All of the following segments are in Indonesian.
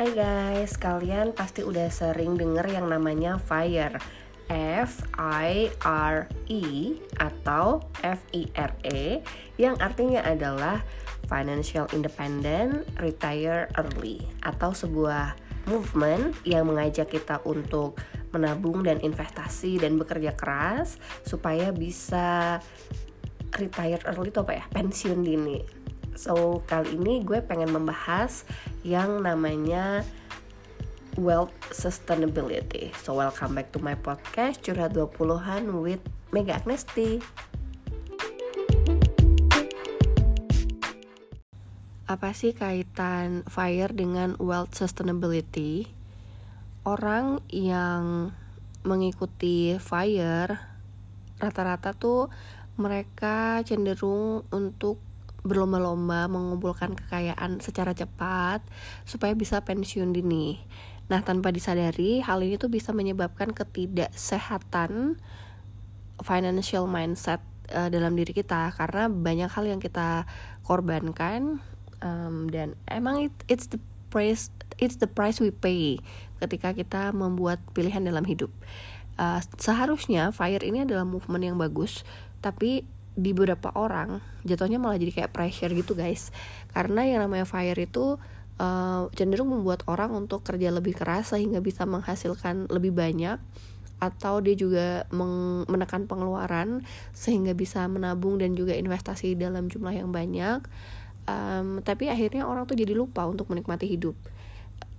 Hai guys, kalian pasti udah sering denger yang namanya FIRE F I R E atau F I R E yang artinya adalah Financial Independent Retire Early atau sebuah movement yang mengajak kita untuk menabung dan investasi dan bekerja keras supaya bisa retire early atau apa ya pensiun dini. So kali ini gue pengen membahas yang namanya wealth sustainability. So welcome back to my podcast Curhat 20-an with Mega Agnesti. Apa sih kaitan FIRE dengan wealth sustainability? Orang yang mengikuti FIRE rata-rata tuh mereka cenderung untuk berlomba-lomba mengumpulkan kekayaan secara cepat supaya bisa pensiun dini. Nah, tanpa disadari, hal ini tuh bisa menyebabkan ketidaksehatan financial mindset uh, dalam diri kita karena banyak hal yang kita korbankan um, dan emang it, it's the price it's the price we pay ketika kita membuat pilihan dalam hidup. Uh, seharusnya fire ini adalah movement yang bagus, tapi di beberapa orang jatuhnya malah jadi kayak pressure gitu guys. Karena yang namanya fire itu uh, cenderung membuat orang untuk kerja lebih keras sehingga bisa menghasilkan lebih banyak atau dia juga menekan pengeluaran sehingga bisa menabung dan juga investasi dalam jumlah yang banyak. Um, tapi akhirnya orang tuh jadi lupa untuk menikmati hidup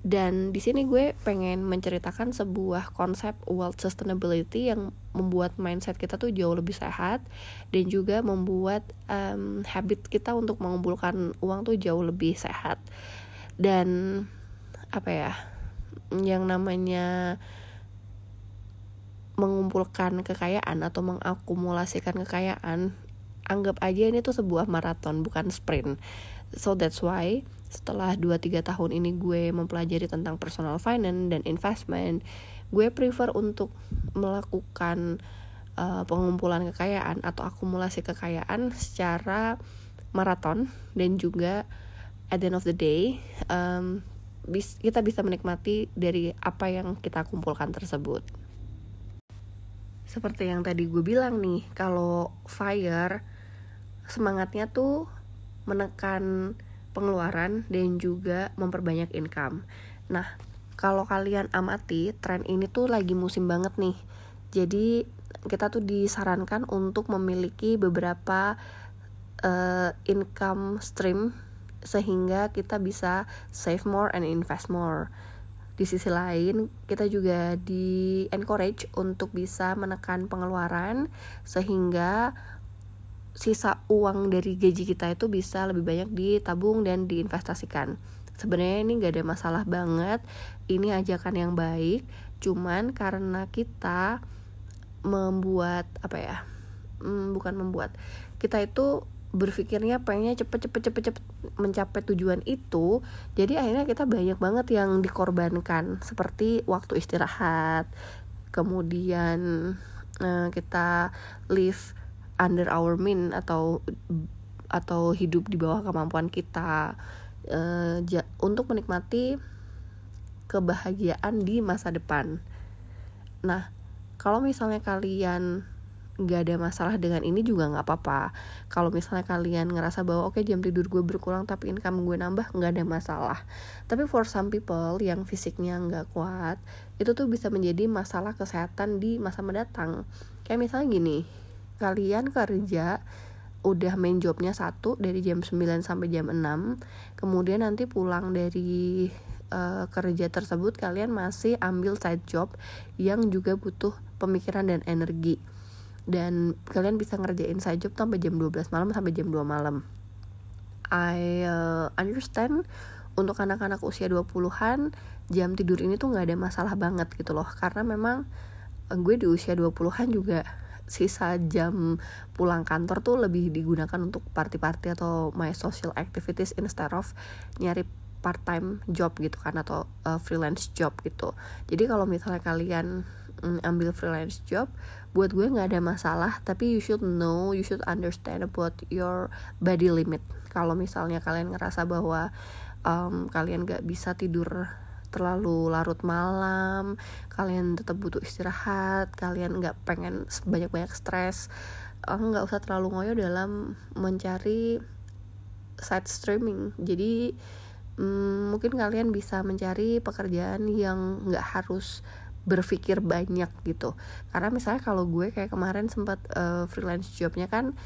dan di sini gue pengen menceritakan sebuah konsep wealth sustainability yang membuat mindset kita tuh jauh lebih sehat dan juga membuat um, habit kita untuk mengumpulkan uang tuh jauh lebih sehat. Dan apa ya yang namanya mengumpulkan kekayaan atau mengakumulasikan kekayaan anggap aja ini tuh sebuah maraton bukan sprint. So that's why setelah 2-3 tahun ini gue mempelajari tentang personal finance dan investment gue prefer untuk melakukan uh, pengumpulan kekayaan atau akumulasi kekayaan secara maraton dan juga at the end of the day um, kita bisa menikmati dari apa yang kita kumpulkan tersebut. Seperti yang tadi gue bilang nih kalau fire semangatnya tuh menekan pengeluaran dan juga memperbanyak income. Nah, kalau kalian amati tren ini tuh lagi musim banget nih. Jadi kita tuh disarankan untuk memiliki beberapa uh, income stream sehingga kita bisa save more and invest more. Di sisi lain, kita juga di encourage untuk bisa menekan pengeluaran sehingga sisa uang dari gaji kita itu bisa lebih banyak ditabung dan diinvestasikan. Sebenarnya ini gak ada masalah banget ini ajakan yang baik cuman karena kita membuat apa ya hmm, bukan membuat kita itu berpikirnya pengennya cepet cepet cepet cepet mencapai tujuan itu jadi akhirnya kita banyak banget yang dikorbankan seperti waktu istirahat kemudian uh, kita live under our mean atau atau hidup di bawah kemampuan kita uh, ja, untuk menikmati kebahagiaan di masa depan. Nah, kalau misalnya kalian nggak ada masalah dengan ini juga nggak apa-apa. Kalau misalnya kalian ngerasa bahwa oke okay, jam tidur gue berkurang tapi income gue nambah nggak ada masalah. Tapi for some people yang fisiknya nggak kuat itu tuh bisa menjadi masalah kesehatan di masa mendatang. Kayak misalnya gini, kalian kerja udah main jobnya satu dari jam 9 sampai jam 6 kemudian nanti pulang dari uh, kerja tersebut kalian masih ambil side job yang juga butuh pemikiran dan energi. Dan kalian bisa ngerjain side job sampai jam 12 malam sampai jam 2 malam. I uh, understand untuk anak-anak usia 20-an jam tidur ini tuh nggak ada masalah banget gitu loh. Karena memang gue di usia 20-an juga sisa jam pulang kantor tuh lebih digunakan untuk party-party atau my social activities instead of nyari part time job gitu kan atau uh, freelance job gitu. Jadi kalau misalnya kalian mm, ambil freelance job buat gue nggak ada masalah tapi you should know you should understand about your body limit. Kalau misalnya kalian ngerasa bahwa um, kalian nggak bisa tidur terlalu larut malam kalian tetap butuh istirahat kalian nggak pengen banyak-banyak stres eh, nggak usah terlalu ngoyo dalam mencari side streaming. Jadi hmm, mungkin kalian bisa mencari pekerjaan yang nggak harus berpikir banyak gitu. Karena misalnya kalau gue kayak kemarin sempat uh, freelance jobnya kan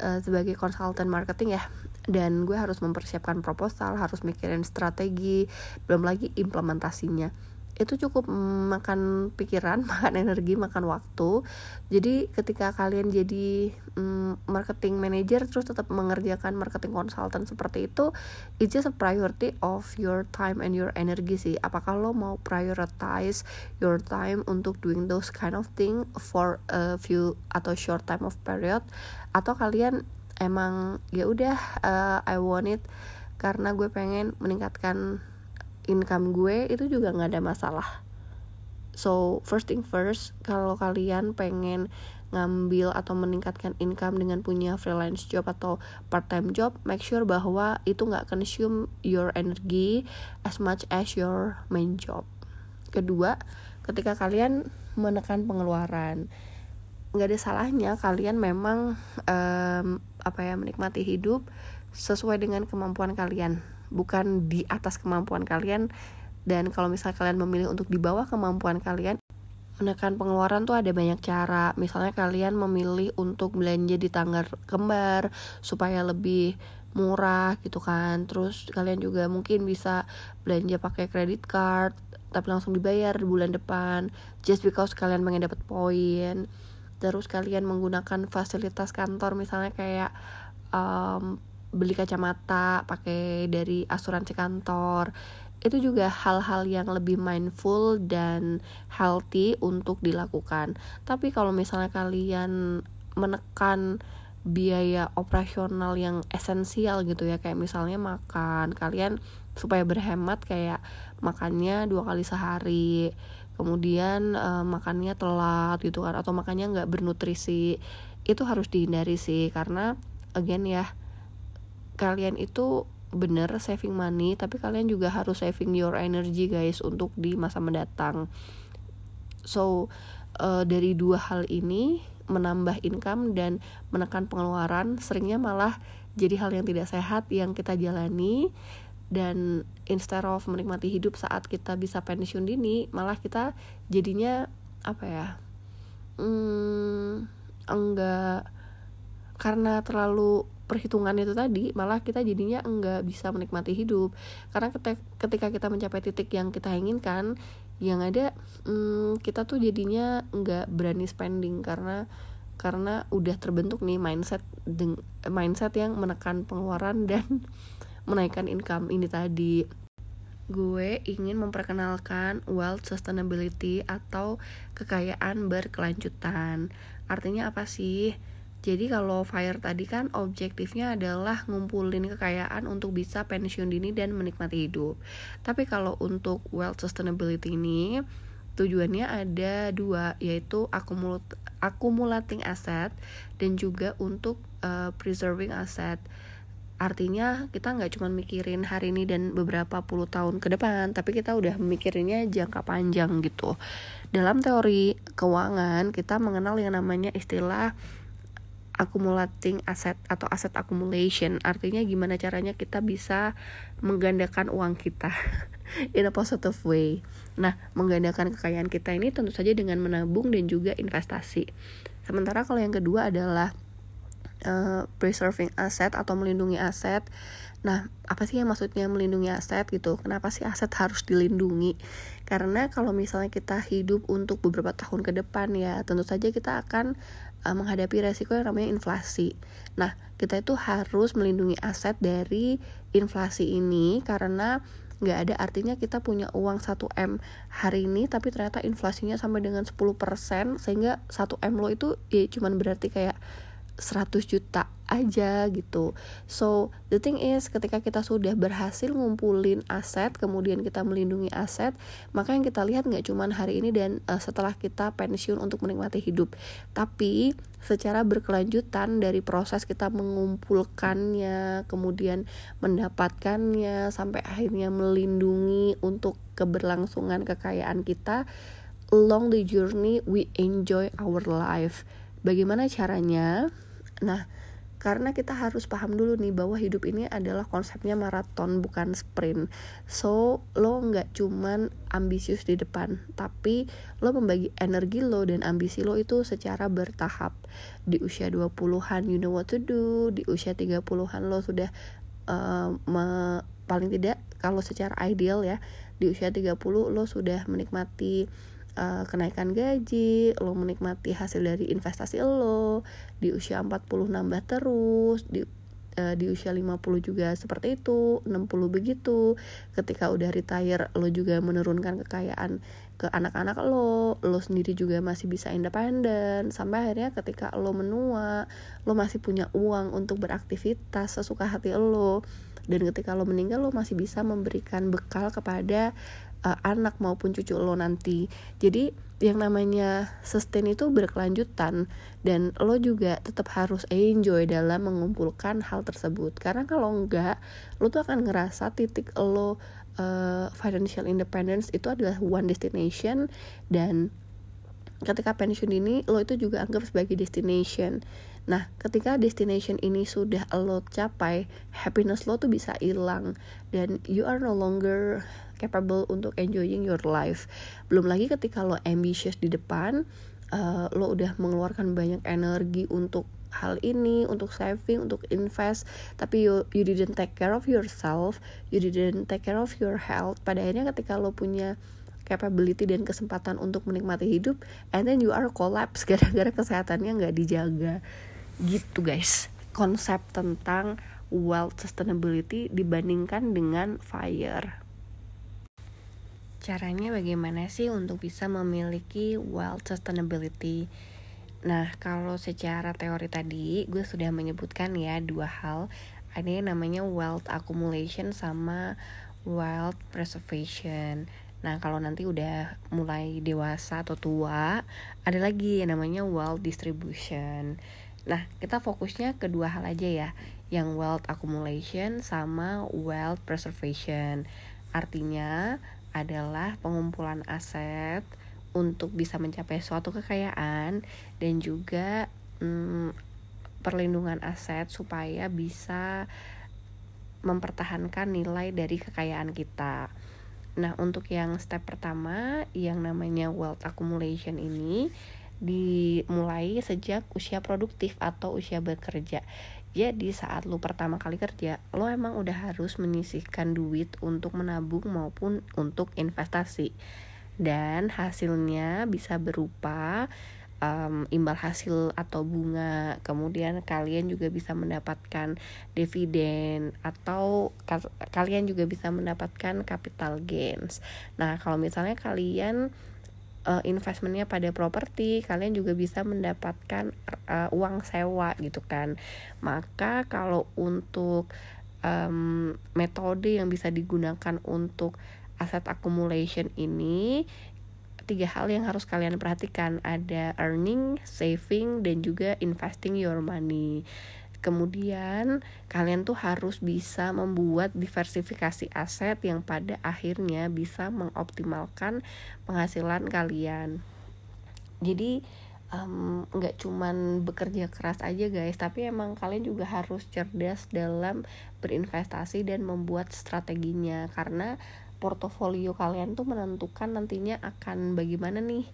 uh, sebagai konsultan marketing ya dan gue harus mempersiapkan proposal harus mikirin strategi belum lagi implementasinya itu cukup makan pikiran, makan energi, makan waktu. Jadi ketika kalian jadi mm, marketing manager terus tetap mengerjakan marketing consultant seperti itu, it's just a priority of your time and your energy sih. Apakah lo mau prioritize your time untuk doing those kind of thing for a few atau short time of period atau kalian emang ya udah uh, I want it. Karena gue pengen meningkatkan income gue itu juga nggak ada masalah. So first thing first kalau kalian pengen ngambil atau meningkatkan income dengan punya freelance job atau part time job make sure bahwa itu nggak consume your energy as much as your main job. Kedua ketika kalian menekan pengeluaran nggak ada salahnya kalian memang um, apa ya menikmati hidup sesuai dengan kemampuan kalian bukan di atas kemampuan kalian. Dan kalau misalnya kalian memilih untuk di bawah kemampuan kalian menekan pengeluaran tuh ada banyak cara. Misalnya kalian memilih untuk belanja di tanggal kembar supaya lebih murah gitu kan. Terus kalian juga mungkin bisa belanja pakai credit card tapi langsung dibayar bulan depan. Just because kalian pengen dapat poin terus kalian menggunakan fasilitas kantor misalnya kayak um, beli kacamata pakai dari asuransi kantor. Itu juga hal-hal yang lebih mindful dan healthy untuk dilakukan. Tapi kalau misalnya kalian menekan biaya operasional yang esensial gitu ya kayak misalnya makan kalian supaya berhemat kayak makannya dua kali sehari kemudian uh, makannya telat gitu kan atau makannya nggak bernutrisi itu harus dihindari sih. Karena again ya kalian itu bener saving money tapi kalian juga harus saving your energy guys untuk di masa mendatang. So uh, dari dua hal ini menambah income dan menekan pengeluaran seringnya malah jadi hal yang tidak sehat yang kita jalani dan instead of menikmati hidup saat kita bisa pensiun dini malah kita jadinya apa ya hmm, enggak karena terlalu perhitungan itu tadi malah kita jadinya enggak bisa menikmati hidup. Karena ketika kita mencapai titik yang kita inginkan yang ada hmm, kita tuh jadinya enggak berani spending karena karena udah terbentuk nih mindset mindset yang menekan pengeluaran dan menaikkan income ini tadi gue ingin memperkenalkan wealth sustainability atau kekayaan berkelanjutan. Artinya apa sih? Jadi kalau FIRE tadi kan objektifnya adalah ngumpulin kekayaan untuk bisa pensiun dini dan menikmati hidup. Tapi kalau untuk wealth sustainability ini tujuannya ada dua yaitu accumulating asset dan juga untuk uh, preserving asset artinya kita nggak cuma mikirin hari ini dan beberapa puluh tahun ke depan tapi kita udah mikirinnya jangka panjang gitu. Dalam teori keuangan kita mengenal yang namanya istilah accumulating asset atau asset accumulation. Artinya gimana caranya kita bisa menggandakan uang kita in a positive way. Nah menggandakan kekayaan kita ini tentu saja dengan menabung dan juga investasi. Sementara kalau yang kedua adalah uh, preserving aset atau melindungi aset. Nah, apa sih yang maksudnya melindungi aset gitu? Kenapa sih aset harus dilindungi? Karena kalau misalnya kita hidup untuk beberapa tahun ke depan ya, tentu saja kita akan uh, menghadapi resiko yang namanya inflasi. Nah, kita itu harus melindungi aset dari inflasi ini karena nggak ada artinya kita punya uang 1M hari ini tapi ternyata inflasinya sampai dengan 10% sehingga 1M lo itu ya cuman berarti kayak 100 juta aja gitu. So the thing is ketika kita sudah berhasil ngumpulin aset kemudian kita melindungi aset maka yang kita lihat nggak cuman hari ini dan uh, setelah kita pensiun untuk menikmati hidup tapi secara berkelanjutan dari proses kita mengumpulkannya kemudian mendapatkannya sampai akhirnya melindungi untuk keberlangsungan kekayaan kita along the journey we enjoy our life. Bagaimana caranya Nah, karena kita harus paham dulu nih bahwa hidup ini adalah konsepnya maraton bukan sprint. So lo nggak cuman ambisius di depan tapi lo membagi energi lo dan ambisi lo itu secara bertahap. Di usia 20-an you know what to do. Di usia 30-an lo sudah uh, paling tidak kalau secara ideal ya di usia 30 lo sudah menikmati uh, kenaikan gaji, lo menikmati hasil dari investasi lo, di usia 40 nambah terus, di uh, di usia 50 juga seperti itu, 60 begitu. Ketika udah retire lo juga menurunkan kekayaan ke anak-anak lo, lo sendiri juga masih bisa independen sampai akhirnya ketika lo menua, lo masih punya uang untuk beraktivitas sesuka hati lo. Dan ketika lo meninggal lo masih bisa memberikan bekal kepada uh, anak maupun cucu lo nanti. Jadi yang namanya sustain itu berkelanjutan dan lo juga tetap harus enjoy dalam mengumpulkan hal tersebut. Karena kalau enggak lo tuh akan ngerasa titik lo uh, financial independence itu adalah one destination dan ketika pensiun ini lo itu juga anggap sebagai destination. Nah, ketika destination ini sudah lo capai, happiness lo tuh bisa hilang dan you are no longer capable untuk enjoying your life. Belum lagi ketika lo ambitious di depan, uh, lo udah mengeluarkan banyak energi untuk hal ini untuk saving untuk invest tapi you you didn't take care of yourself you didn't take care of your health. Pada akhirnya ketika lo punya capability dan kesempatan untuk menikmati hidup and then you are collapse gara-gara kesehatannya nggak dijaga. Gitu guys. Konsep tentang wealth sustainability dibandingkan dengan fire caranya bagaimana sih untuk bisa memiliki wealth sustainability nah kalau secara teori tadi gue sudah menyebutkan ya dua hal ada yang namanya wealth accumulation sama wealth preservation Nah, kalau nanti udah mulai dewasa atau tua, ada lagi yang namanya wealth distribution. Nah, kita fokusnya kedua hal aja ya, yang wealth accumulation sama wealth preservation. Artinya adalah pengumpulan aset untuk bisa mencapai suatu kekayaan dan juga hmm, perlindungan aset supaya bisa mempertahankan nilai dari kekayaan kita. Nah, untuk yang step pertama yang namanya wealth accumulation ini dimulai sejak usia produktif atau usia bekerja. Jadi saat lu pertama kali kerja, lo emang udah harus menyisihkan duit untuk menabung maupun untuk investasi. Dan hasilnya bisa berupa um, imbal hasil atau bunga. Kemudian kalian juga bisa mendapatkan dividen atau ka kalian juga bisa mendapatkan capital gains. Nah, kalau misalnya kalian uh, investmentnya pada properti kalian juga bisa mendapatkan uh, uang sewa gitu kan. Maka kalau untuk um, metode yang bisa digunakan untuk aset accumulation ini tiga hal yang harus kalian perhatikan. Ada earning, saving, dan juga investing your money kemudian kalian tuh harus bisa membuat diversifikasi aset yang pada akhirnya bisa mengoptimalkan penghasilan kalian. Jadi nggak um, cuman bekerja keras aja guys tapi emang kalian juga harus cerdas dalam berinvestasi dan membuat strateginya. Karena portofolio kalian tuh menentukan nantinya akan bagaimana nih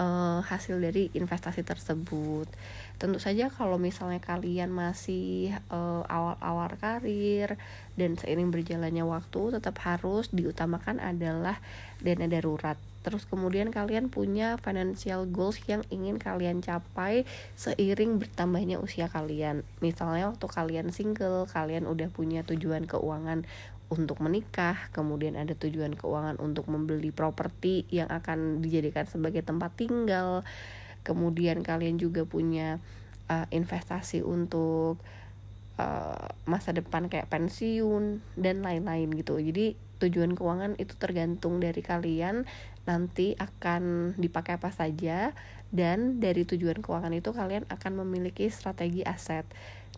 uh, hasil dari investasi tersebut. Tentu saja kalau misalnya kalian masih uh, awal-awal karir dan seiring berjalannya waktu tetap harus diutamakan adalah dana darurat. Terus kemudian kalian punya financial goals yang ingin kalian capai seiring bertambahnya usia kalian. Misalnya waktu kalian single, kalian udah punya tujuan keuangan untuk menikah, kemudian ada tujuan keuangan untuk membeli properti yang akan dijadikan sebagai tempat tinggal, kemudian kalian juga punya uh, investasi untuk uh, masa depan kayak pensiun dan lain-lain gitu jadi tujuan keuangan itu tergantung dari kalian nanti akan dipakai apa saja dan dari tujuan keuangan itu kalian akan memiliki strategi aset.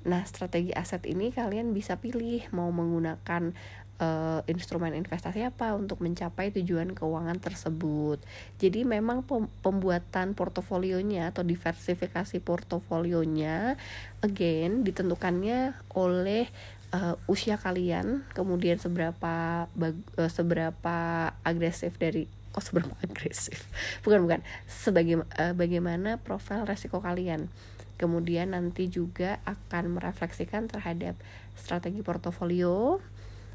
Nah, strategi aset ini kalian bisa pilih mau menggunakan uh, instrumen investasi apa untuk mencapai tujuan keuangan tersebut. Jadi memang pembuatan portofolionya atau diversifikasi portofolionya again ditentukannya oleh uh, usia kalian, kemudian seberapa uh, seberapa agresif dari oh, seberapa agresif? Bukan bukan. Sebagai uh, bagaimana profil resiko kalian. Kemudian nanti juga akan merefleksikan terhadap strategi portofolio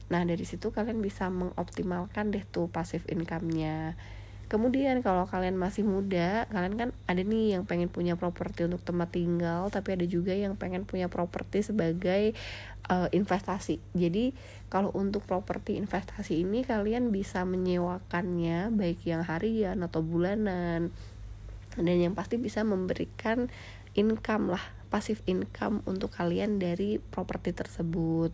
nah dari situ kalian bisa mengoptimalkan deh tuh passive income-nya Kemudian kalau kalian masih muda, kalian kan ada nih yang pengen punya properti untuk tempat tinggal, tapi ada juga yang pengen punya properti sebagai uh, investasi. Jadi kalau untuk properti investasi ini kalian bisa menyewakannya baik yang harian atau bulanan. Dan yang pasti bisa memberikan income lah, pasif income untuk kalian dari properti tersebut.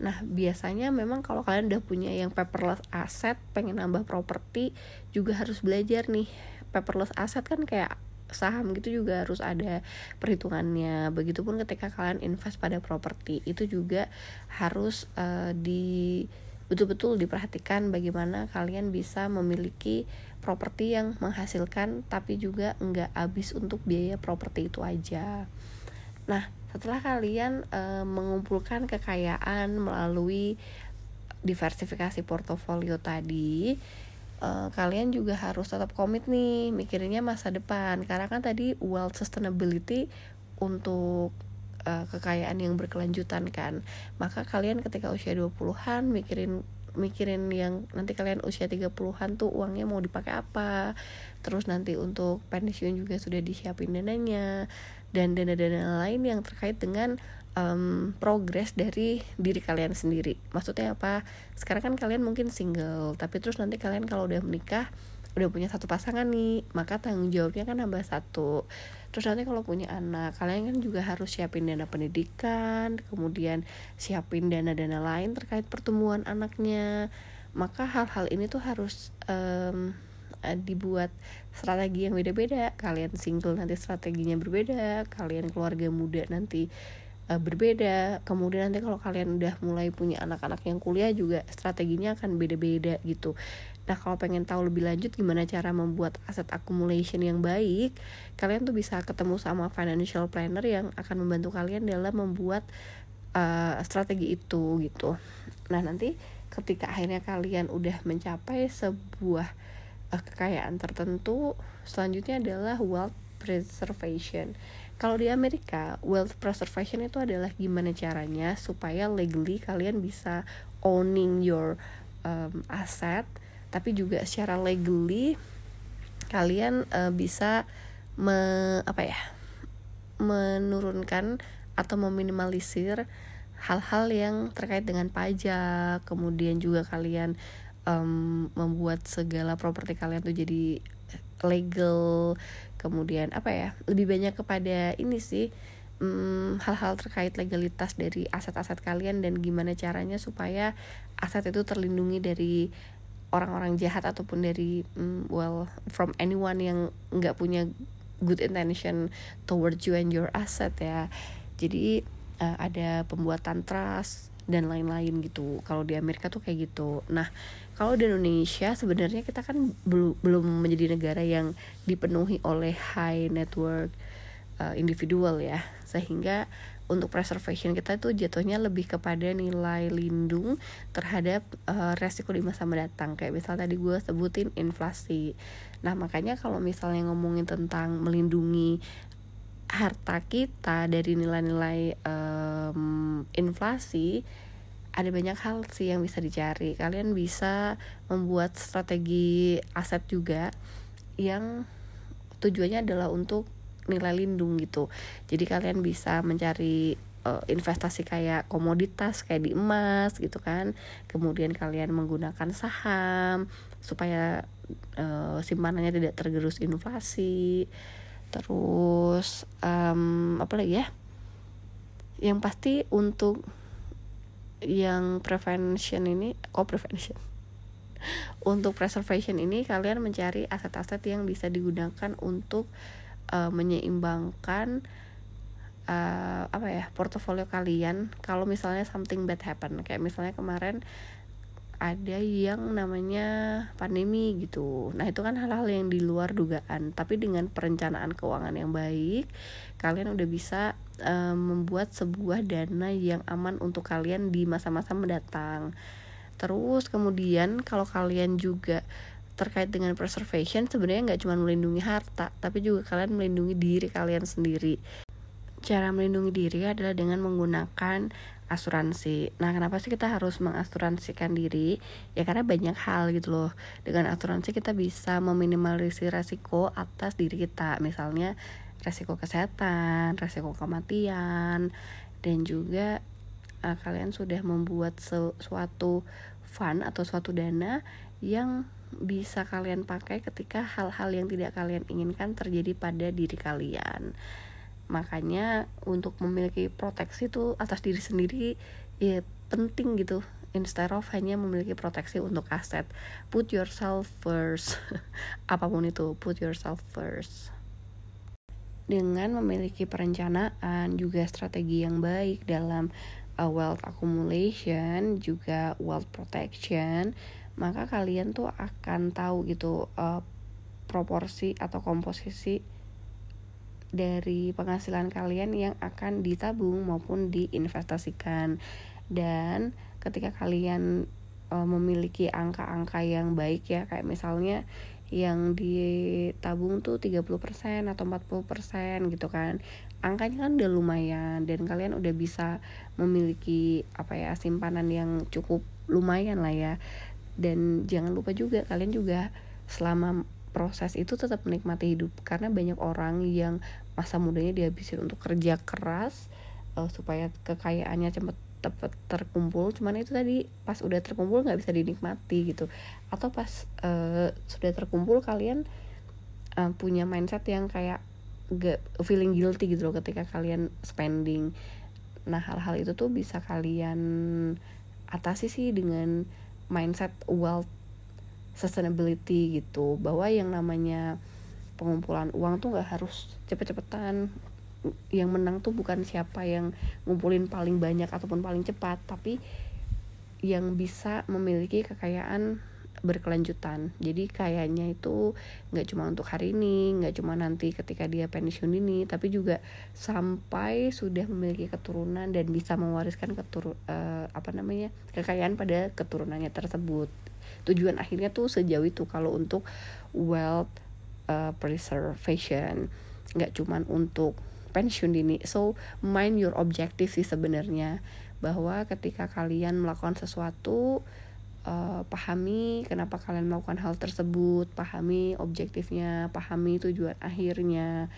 Nah, biasanya memang kalau kalian udah punya yang paperless aset, pengen nambah properti, juga harus belajar nih. Paperless aset kan kayak saham gitu juga harus ada perhitungannya. Begitupun ketika kalian invest pada properti, itu juga harus uh, di betul-betul diperhatikan bagaimana kalian bisa memiliki properti yang menghasilkan tapi juga enggak habis untuk biaya properti itu aja. Nah, setelah kalian e, mengumpulkan kekayaan melalui diversifikasi portofolio tadi e, kalian juga harus tetap komit nih mikirinnya masa depan. Karena kan tadi wealth sustainability untuk e, kekayaan yang berkelanjutan kan. Maka kalian ketika usia 20-an mikirin mikirin yang nanti kalian usia 30-an tuh uangnya mau dipakai apa. Terus nanti untuk pensiun juga sudah disiapin dananya dan dana-dana lain yang terkait dengan um, progres dari diri kalian sendiri. Maksudnya apa? Sekarang kan kalian mungkin single, tapi terus nanti kalian kalau udah menikah, udah punya satu pasangan nih, maka tanggung jawabnya kan nambah satu. Terus nanti kalau punya anak, kalian kan juga harus siapin dana pendidikan, kemudian siapin dana-dana lain terkait pertumbuhan anaknya. Maka hal-hal ini tuh harus um, dibuat strategi yang beda-beda. Kalian single nanti strateginya berbeda kalian keluarga muda nanti uh, berbeda. Kemudian nanti kalau kalian udah mulai punya anak-anak yang kuliah juga strateginya akan beda-beda gitu. Nah kalau pengen tahu lebih lanjut gimana cara membuat aset accumulation yang baik kalian tuh bisa ketemu sama financial planner yang akan membantu kalian dalam membuat uh, strategi itu gitu. Nah nanti ketika akhirnya kalian udah mencapai sebuah uh, kekayaan tertentu selanjutnya adalah wealth preservation. Kalau di Amerika wealth preservation itu adalah gimana caranya supaya legally kalian bisa owning your um, aset tapi juga secara legally kalian uh, bisa me, apa ya menurunkan atau meminimalisir hal-hal yang terkait dengan pajak kemudian juga kalian um, membuat segala properti kalian tuh jadi legal. Kemudian apa ya lebih banyak kepada ini sih hal hal-hal terkait legalitas dari aset-aset kalian dan gimana caranya supaya aset itu terlindungi dari orang-orang jahat ataupun dari um, well from anyone yang nggak punya good intention towards you and your asset ya. Jadi uh, ada pembuatan trust dan lain-lain gitu. Kalau di Amerika tuh kayak gitu. Nah kalau di Indonesia sebenarnya kita kan belum belum menjadi negara yang dipenuhi oleh high network uh, individual ya. Sehingga untuk preservation kita itu jatuhnya lebih kepada nilai lindung terhadap uh, resiko di masa mendatang. Kayak misal tadi gue sebutin inflasi. Nah makanya kalau misalnya ngomongin tentang melindungi harta kita dari nilai-nilai um, inflasi ada banyak hal sih yang bisa dicari. Kalian bisa membuat strategi aset juga yang tujuannya adalah untuk nilai lindung gitu. Jadi kalian bisa mencari uh, investasi kayak komoditas kayak di emas gitu kan. Kemudian kalian menggunakan saham supaya uh, simpanannya tidak tergerus inflasi terus um, apa lagi ya? Yang pasti untuk yang prevention ini kok prevention? Untuk preservation ini kalian mencari aset-aset yang bisa digunakan untuk uh, menyeimbangkan uh, apa ya portofolio kalian. Kalau misalnya something bad happen kayak misalnya kemarin ada yang namanya pandemi gitu. Nah, itu kan hal-hal yang di luar dugaan, tapi dengan perencanaan keuangan yang baik, kalian udah bisa um, membuat sebuah dana yang aman untuk kalian di masa-masa mendatang. Terus kemudian kalau kalian juga terkait dengan preservation sebenarnya nggak cuma melindungi harta, tapi juga kalian melindungi diri kalian sendiri. Cara melindungi diri adalah dengan menggunakan asuransi. Nah, kenapa sih kita harus mengasuransikan diri? Ya karena banyak hal gitu loh. Dengan asuransi kita bisa meminimalisir resiko atas diri kita. Misalnya resiko kesehatan, resiko kematian, dan juga uh, kalian sudah membuat suatu fund atau suatu dana yang bisa kalian pakai ketika hal-hal yang tidak kalian inginkan terjadi pada diri kalian makanya untuk memiliki proteksi itu atas diri sendiri ya penting gitu. Instead of hanya memiliki proteksi untuk aset. Put yourself first. Apa pun itu put yourself first. Dengan memiliki perencanaan juga strategi yang baik dalam uh, wealth accumulation juga wealth protection maka kalian tuh akan tahu gitu uh, proporsi atau komposisi dari penghasilan kalian yang akan ditabung maupun diinvestasikan. Dan ketika kalian uh, memiliki angka-angka yang baik ya kayak misalnya yang ditabung tuh 30% atau 40% gitu kan angkanya kan udah lumayan dan kalian udah bisa memiliki apa ya simpanan yang cukup lumayan lah ya. Dan jangan lupa juga kalian juga selama proses itu tetap menikmati hidup. Karena banyak orang yang masa mudanya dihabisin untuk kerja keras uh, supaya kekayaannya cepat tepat terkumpul. Cuman itu tadi pas udah terkumpul nggak bisa dinikmati gitu. Atau pas uh, sudah terkumpul kalian uh, punya mindset yang kayak gak feeling guilty gitu loh ketika kalian spending. Nah hal-hal itu tuh bisa kalian atasi sih dengan mindset wealth sustainability gitu bahwa yang namanya pengumpulan uang tuh nggak harus cepet-cepetan. Yang menang tuh bukan siapa yang ngumpulin paling banyak ataupun paling cepat tapi yang bisa memiliki kekayaan berkelanjutan. Jadi kayaknya itu nggak cuma untuk hari ini nggak cuma nanti ketika dia pensiun ini tapi juga sampai sudah memiliki keturunan dan bisa mewariskan ketur uh, apa namanya kekayaan pada keturunannya tersebut tujuan akhirnya tuh sejauh itu kalau untuk wealth uh, preservation. Nggak cuman untuk pensiun dini. So mind your objective sih sebenarnya. Bahwa ketika kalian melakukan sesuatu uh, pahami kenapa kalian melakukan hal tersebut, pahami objektifnya, pahami tujuan akhirnya.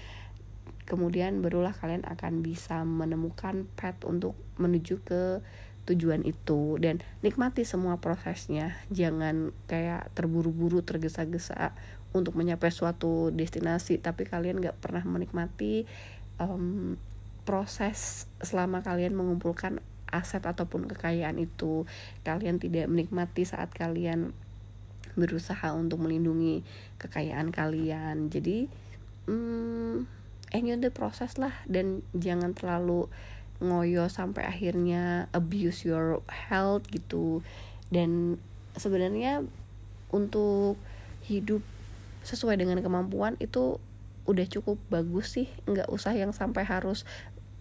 Kemudian barulah kalian akan bisa menemukan path untuk menuju ke tujuan itu dan nikmati semua prosesnya. Jangan kayak terburu-buru, tergesa-gesa untuk mencapai suatu destinasi tapi kalian nggak pernah menikmati um, proses selama kalian mengumpulkan aset ataupun kekayaan itu kalian tidak menikmati saat kalian berusaha untuk melindungi kekayaan kalian jadi hmm, enjoy the proses lah dan jangan terlalu ngoyo sampai akhirnya abuse your health gitu dan sebenarnya untuk hidup sesuai dengan kemampuan itu udah cukup bagus sih nggak usah yang sampai harus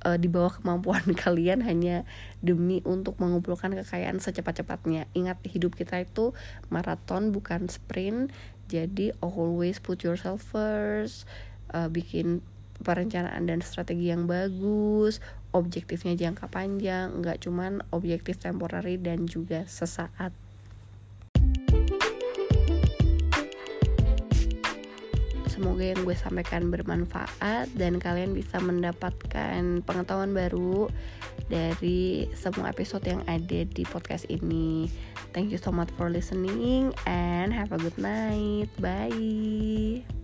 uh, di bawah kemampuan kalian hanya demi untuk mengumpulkan kekayaan secepat-cepatnya. Ingat hidup kita itu maraton bukan sprint. Jadi always put yourself first. Uh, bikin perencanaan dan strategi yang bagus, objektifnya jangka panjang, nggak cuman objektif temporary dan juga sesaat. semoga yang gue sampaikan bermanfaat dan kalian bisa mendapatkan pengetahuan baru dari semua episode yang ada di podcast ini. Thank you so much for listening and have a good night. Bye.